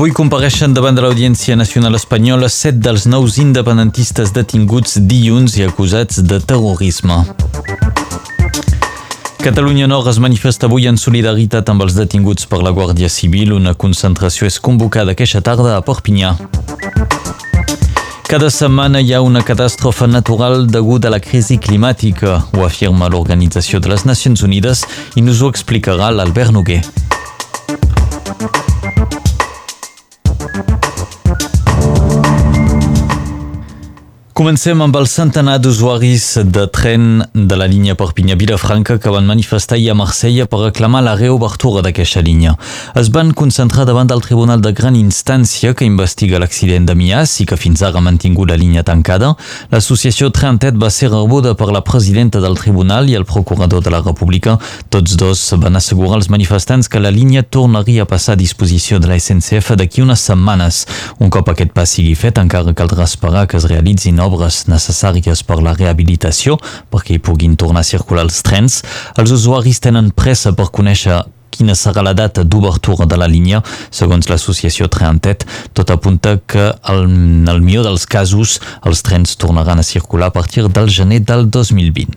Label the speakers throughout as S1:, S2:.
S1: Avui compareixen davant de l'Audiència Nacional Espanyola set dels nous independentistes detinguts dilluns i acusats de terrorisme. Catalunya Nord es manifesta avui en solidaritat amb els detinguts per la Guàrdia Civil. Una concentració és convocada aquesta tarda a Perpinyà. Cada setmana hi ha una catàstrofe natural degut a la crisi climàtica, ho afirma l'Organització de les Nacions Unides i nos ho explicarà l'Albert Noguer. Comencem amb el centenar d'usuaris de tren de la línia Perpinyà-Vilafranca que van manifestar ahir a Marsella per reclamar la reobertura d'aquesta línia. Es van concentrar davant del Tribunal de Gran Instància que investiga l'accident de Mias i que fins ara ha mantingut la línia tancada. L'associació Trentet va ser rebuda per la presidenta del tribunal i el procurador de la República. Tots dos van assegurar als manifestants que la línia tornaria a passar a disposició de la SNCF d'aquí unes setmanes. Un cop aquest pas sigui fet, encara caldrà esperar que es realitzin necessàries per la rehabilitació perquè hi puguin tornar a circular els trens. Els usuaris tenen pressa per conèixer quina serà la data d'obertura de la línia. Segons l'associació Trentet, tot apunta que en el millor dels casos els trens tornaran a circular a partir del gener del 2020.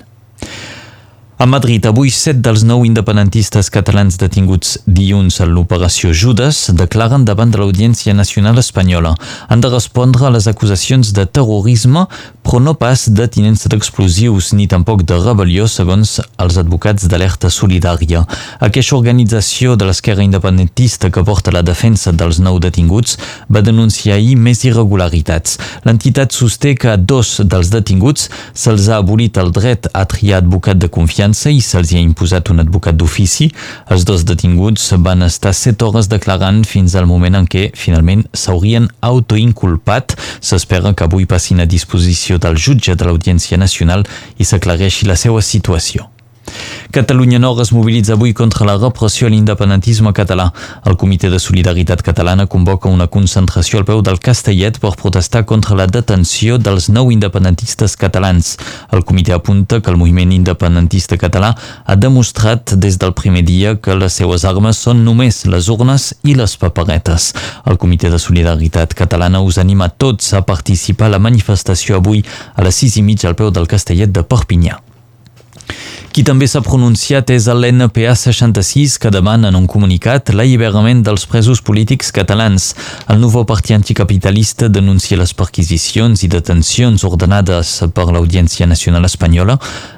S1: A Madrid, avui set dels nou independentistes catalans detinguts dilluns a l'operació Judes declaren davant de l'Audiència Nacional Espanyola. Han de respondre a les acusacions de terrorisme, però no pas de tinença d'explosius ni tampoc de rebel·lió, segons els advocats d'Alerta Solidària. Aquesta organització de l'esquerra independentista que porta la defensa dels nou detinguts va denunciar ahir més irregularitats. L'entitat sosté que a dos dels detinguts se'ls ha abolit el dret a triar advocat de confiança fiança i se'ls ha imposat un advocat d'ofici. Els dos detinguts van estar set hores declarant fins al moment en què finalment s'haurien autoinculpat. S'espera que avui passin a disposició del jutge de l'Audiència Nacional i s'aclareixi la seva situació. Catalunya Nord es mobilitza avui contra la repressió a l'independentisme català. El Comitè de Solidaritat Catalana convoca una concentració al peu del Castellet per protestar contra la detenció dels nou independentistes catalans. El comitè apunta que el moviment independentista català ha demostrat des del primer dia que les seues armes són només les urnes i les paperetes. El Comitè de Solidaritat Catalana us anima tots a participar a la manifestació avui a les sis i mitja al peu del Castellet de Perpinyà. Qui també s'ha pronunciat és l'NPA 66, que demana en un comunicat l'alliberament dels presos polítics catalans. El nou partit anticapitalista denuncia les perquisicions i detencions ordenades per l'Audiència Nacional Espanyola.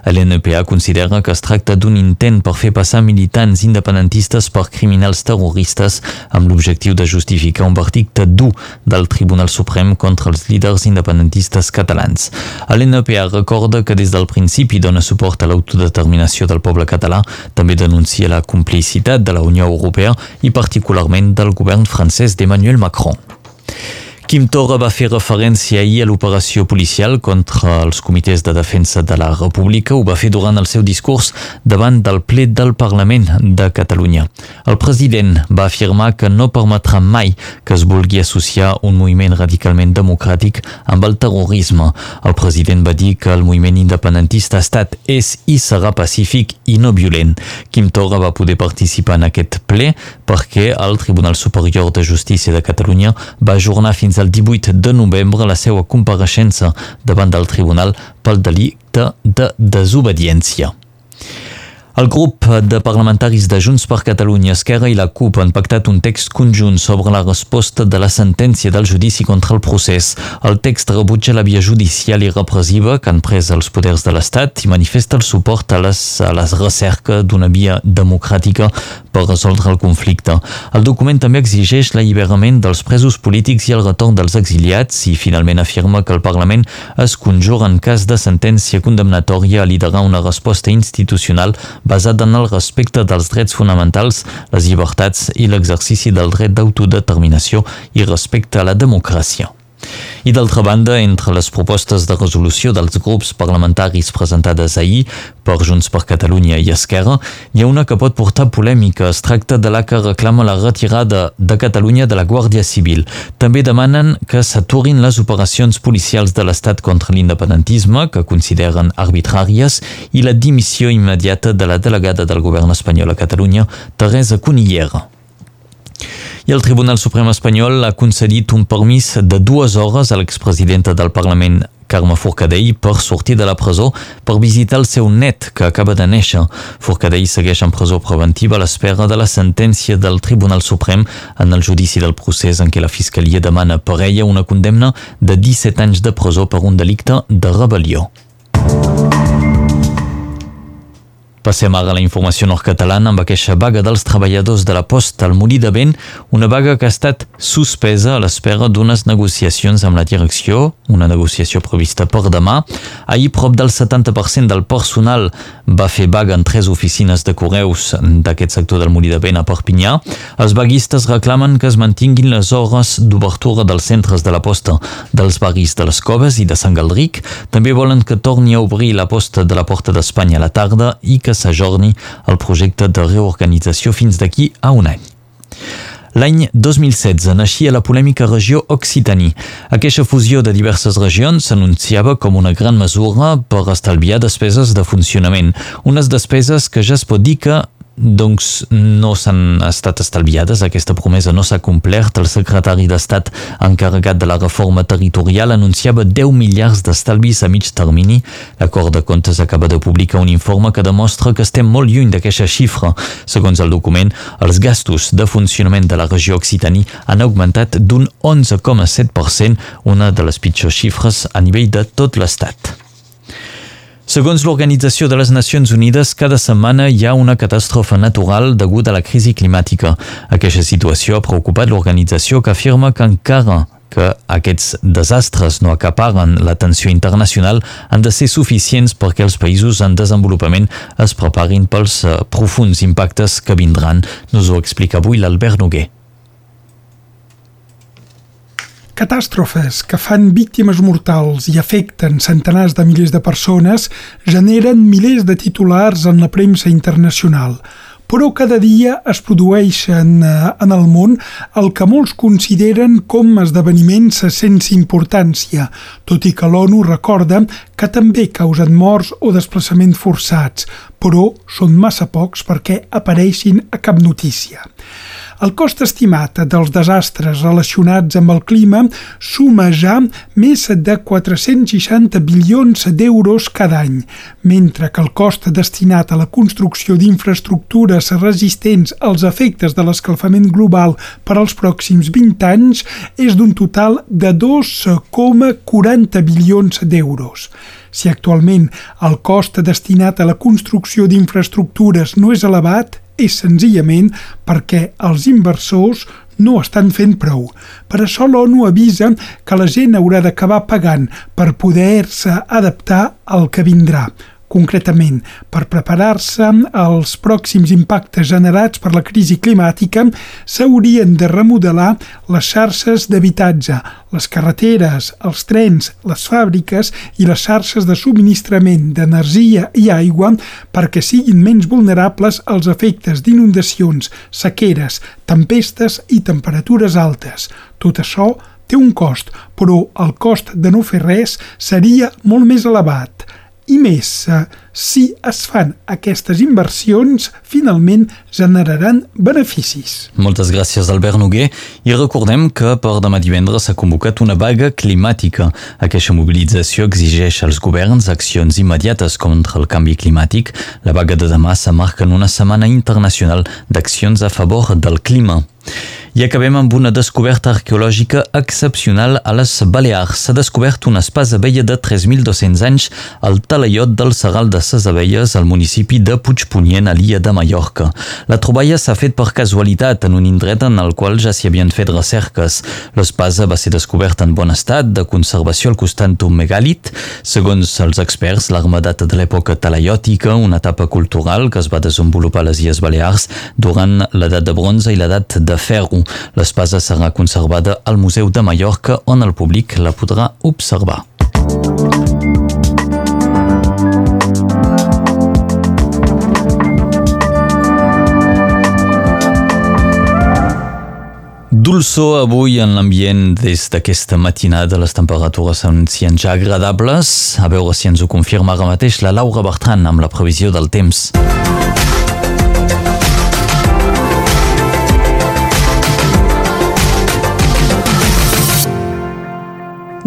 S1: L'NPA considera que es tracta d'un intent per fer passar militants independentistes per criminals terroristes amb l'objectiu de justificar un verdicte dur del Tribunal Suprem contra els líders independentistes catalans. L'NPA recorda que des del principi dona suport a l'autodeterminació del poble català també denuncia la complicitat de la Unió Europea i particularment del govern francès d'Emmanuel Macron. Quim Torra va fer referència ahir a l'operació policial contra els comitès de defensa de la República. Ho va fer durant el seu discurs davant del ple del Parlament de Catalunya. El president va afirmar que no permetrà mai que es vulgui associar un moviment radicalment democràtic amb el terrorisme. El president va dir que el moviment independentista ha estat, és i serà pacífic i no violent. Quim Torra va poder participar en aquest ple perquè el Tribunal Superior de Justícia de Catalunya va ajornar fins fins al 18 de novembre la seva compareixença davant del tribunal pel delicte de desobediència. El grup de parlamentaris de Junts per Catalunya, Esquerra i la CUP han pactat un text conjunt sobre la resposta de la sentència del judici contra el procés. El text rebutja la via judicial i repressiva que han pres els poders de l'Estat i manifesta el suport a les, a les recerca d'una via democràtica per resoldre el conflicte. El document també exigeix l'alliberament dels presos polítics i el retorn dels exiliats i finalment afirma que el Parlament es conjura en cas de sentència condemnatòria a liderar una resposta institucional basat en el respecte dels drets fonamentals, les llibertats i l'exercici del dret d'autodeterminació i respecte a la democràcia. I d'altra banda, entre les propostes de resolució dels grups parlamentaris presentades ahir per Junts per Catalunya i Esquerra, hi ha una que pot portar polèmica. Es tracta de la que reclama la retirada de Catalunya de la Guàrdia Civil. També demanen que s'aturin les operacions policials de l'Estat contra l'independentisme, que consideren arbitràries, i la dimissió immediata de la delegada del govern espanyol a Catalunya, Teresa Cunillera. I el Tribunal Suprem espanyol ha concedit un permís de dues hores a l'expresidenta del Parlament Carme Forcadell per sortir de la presó per visitar el seu net que acaba de néixer. Forcadell segueix en presó preventiva a l'espera de la sentència del Tribunal Suprem en el judici del procés en què la Fiscalia demana per ella una condemna de 17 anys de presó per un delicte de rebel·lió. Passem ara a la informació nord-catalana amb aquesta vaga dels treballadors de la posta al Molí de Vent, una vaga que ha estat suspesa a l'espera d'unes negociacions amb la direcció, una negociació prevista per demà. Ahir, prop del 70% del personal va fer vaga en tres oficines de correus d'aquest sector del Molí de Vent a Perpinyà. Els vaguistes reclamen que es mantinguin les hores d'obertura dels centres de la posta dels barris de les Coves i de Sant Galdric. També volen que torni a obrir la posta de la Porta d'Espanya a la tarda i que s'ajorni el projecte de reorganització fins d'aquí a un any. L'any 2016 naixia la polèmica regió Occitanie. Aquesta fusió de diverses regions s'anunciava com una gran mesura per estalviar despeses de funcionament, unes despeses que ja es pot dir que doncs no s'han estat estalviades, aquesta promesa no s'ha complert. El secretari d'Estat encarregat de la reforma territorial anunciava 10 miliards d'estalvis a mig termini. L'acord de comptes acaba de publicar un informe que demostra que estem molt lluny d'aquesta xifra. Segons el document, els gastos de funcionament de la regió Occitanie han augmentat d'un 11,7%, una de les pitjors xifres a nivell de tot l'Estat. Segons l'Organització de les Nacions Unides, cada setmana hi ha una catàstrofe natural degut a la crisi climàtica. Aquesta situació ha preocupat l'organització que afirma que encara que aquests desastres no acaparen l'atenció internacional han de ser suficients perquè els països en desenvolupament es preparin pels eh, profuns impactes que vindran. Nos ho explica avui l'Albert Noguer.
S2: Catàstrofes que fan víctimes mortals i afecten centenars de milers de persones generen milers de titulars en la premsa internacional, però cada dia es produeixen eh, en el món el que molts consideren com esdeveniments sense importància, tot i que l'ONU recorda que també causen morts o desplaçaments forçats, però són massa pocs perquè apareixin a cap notícia. El cost estimat dels desastres relacionats amb el clima suma ja més de 460 bilions d'euros cada any, mentre que el cost destinat a la construcció d'infraestructures resistents als efectes de l'escalfament global per als pròxims 20 anys és d'un total de 2,40 bilions d'euros. Si actualment el cost destinat a la construcció d'infraestructures no és elevat, és senzillament perquè els inversors no estan fent prou. Per això l'ONU avisa que la gent haurà d'acabar pagant per poder-se adaptar al que vindrà concretament per preparar-se als pròxims impactes generats per la crisi climàtica, s'haurien de remodelar les xarxes d'habitatge, les carreteres, els trens, les fàbriques i les xarxes de subministrament d'energia i aigua perquè siguin menys vulnerables als efectes d'inundacions, sequeres, tempestes i temperatures altes. Tot això té un cost, però el cost de no fer res seria molt més elevat i més si es fan aquestes inversions, finalment generaran beneficis.
S1: Moltes gràcies, Albert Noguer. I recordem que per demà divendres s'ha convocat una vaga climàtica. Aquesta mobilització exigeix als governs accions immediates contra el canvi climàtic. La vaga de demà s'amarca en una setmana internacional d'accions a favor del clima. I acabem amb una descoberta arqueològica excepcional a les Balears. S'ha descobert una espasa vella de 3.200 anys al talaiot del Serral de ses Abelles al municipi de Puigpunyent, a l'illa de Mallorca. La troballa s'ha fet per casualitat en un indret en el qual ja s'hi havien fet recerques. L'espasa va ser descoberta en bon estat de conservació al costat d'un megàlit. Segons els experts, l'arma data de l'època talaiòtica, una etapa cultural que es va desenvolupar a les Illes Balears durant l'edat de bronze i l'edat de ferro. L'espasa serà conservada al Museu de Mallorca on el públic la podrà observar. Dolçó avui en l'ambient des d'aquesta matinada. Les temperatures s'anuncien ja agradables. A veure si ens ho confirma ara mateix la Laura Bertran amb la previsió del temps.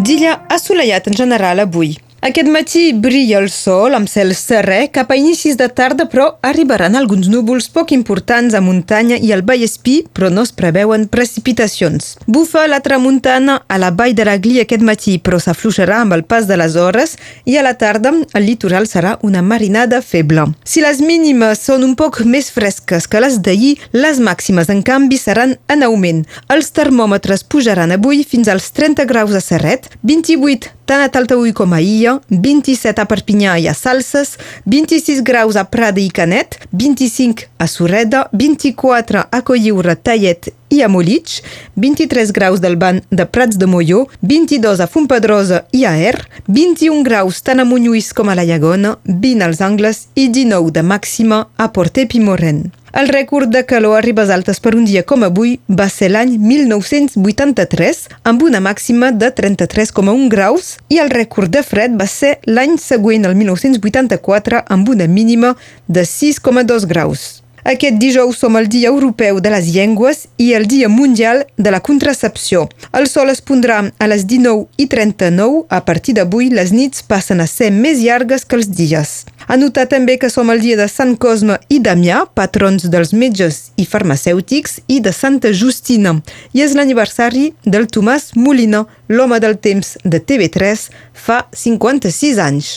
S3: Migdia assolellat en general avui. Aquest matí brilla el sol amb cel serè cap a inicis de tarda, però arribaran alguns núvols poc importants a muntanya i al Vallespí, però no es preveuen precipitacions. Bufa la tramuntana a la vall de la Gli aquest matí, però s'afluixarà amb el pas de les hores i a la tarda el litoral serà una marinada feble. Si les mínimes són un poc més fresques que les d'ahir, les màximes, en canvi, seran en augment. Els termòmetres pujaran avui fins als 30 graus a Serret, 28 tant a Taltaúi com a Illa, 27 a Perpinyà i a Salses, 26 graus a Prada i Canet, 25 a Sureda, 24 a Colliure, Tallet i a Molitx, 23 graus del banc de Prats de Molló, 22 a Fontpedrosa i a Er, 21 graus tant a Montlluís com a la Llagona, 20 als Angles i 19 de màxima a Portet i. El rècord de calor a ribes altes per un dia com avui va ser l'any 1983, amb una màxima de 33,1 graus, i el rècord de fred va ser l'any següent, el 1984, amb una mínima de 6,2 graus. Aquest dijous som el Dia Europeu de les Llengües i el Dia Mundial de la Contracepció. El sol es pondrà a les 19 i 39. A partir d'avui, les nits passen a ser més llargues que els dies. A notar també que som el dia de Sant Cosme i Damià, patrons dels metges i farmacèutics, i de Santa Justina. I és l'aniversari del Tomàs Molina, l'home del temps de TV3, fa 56 anys.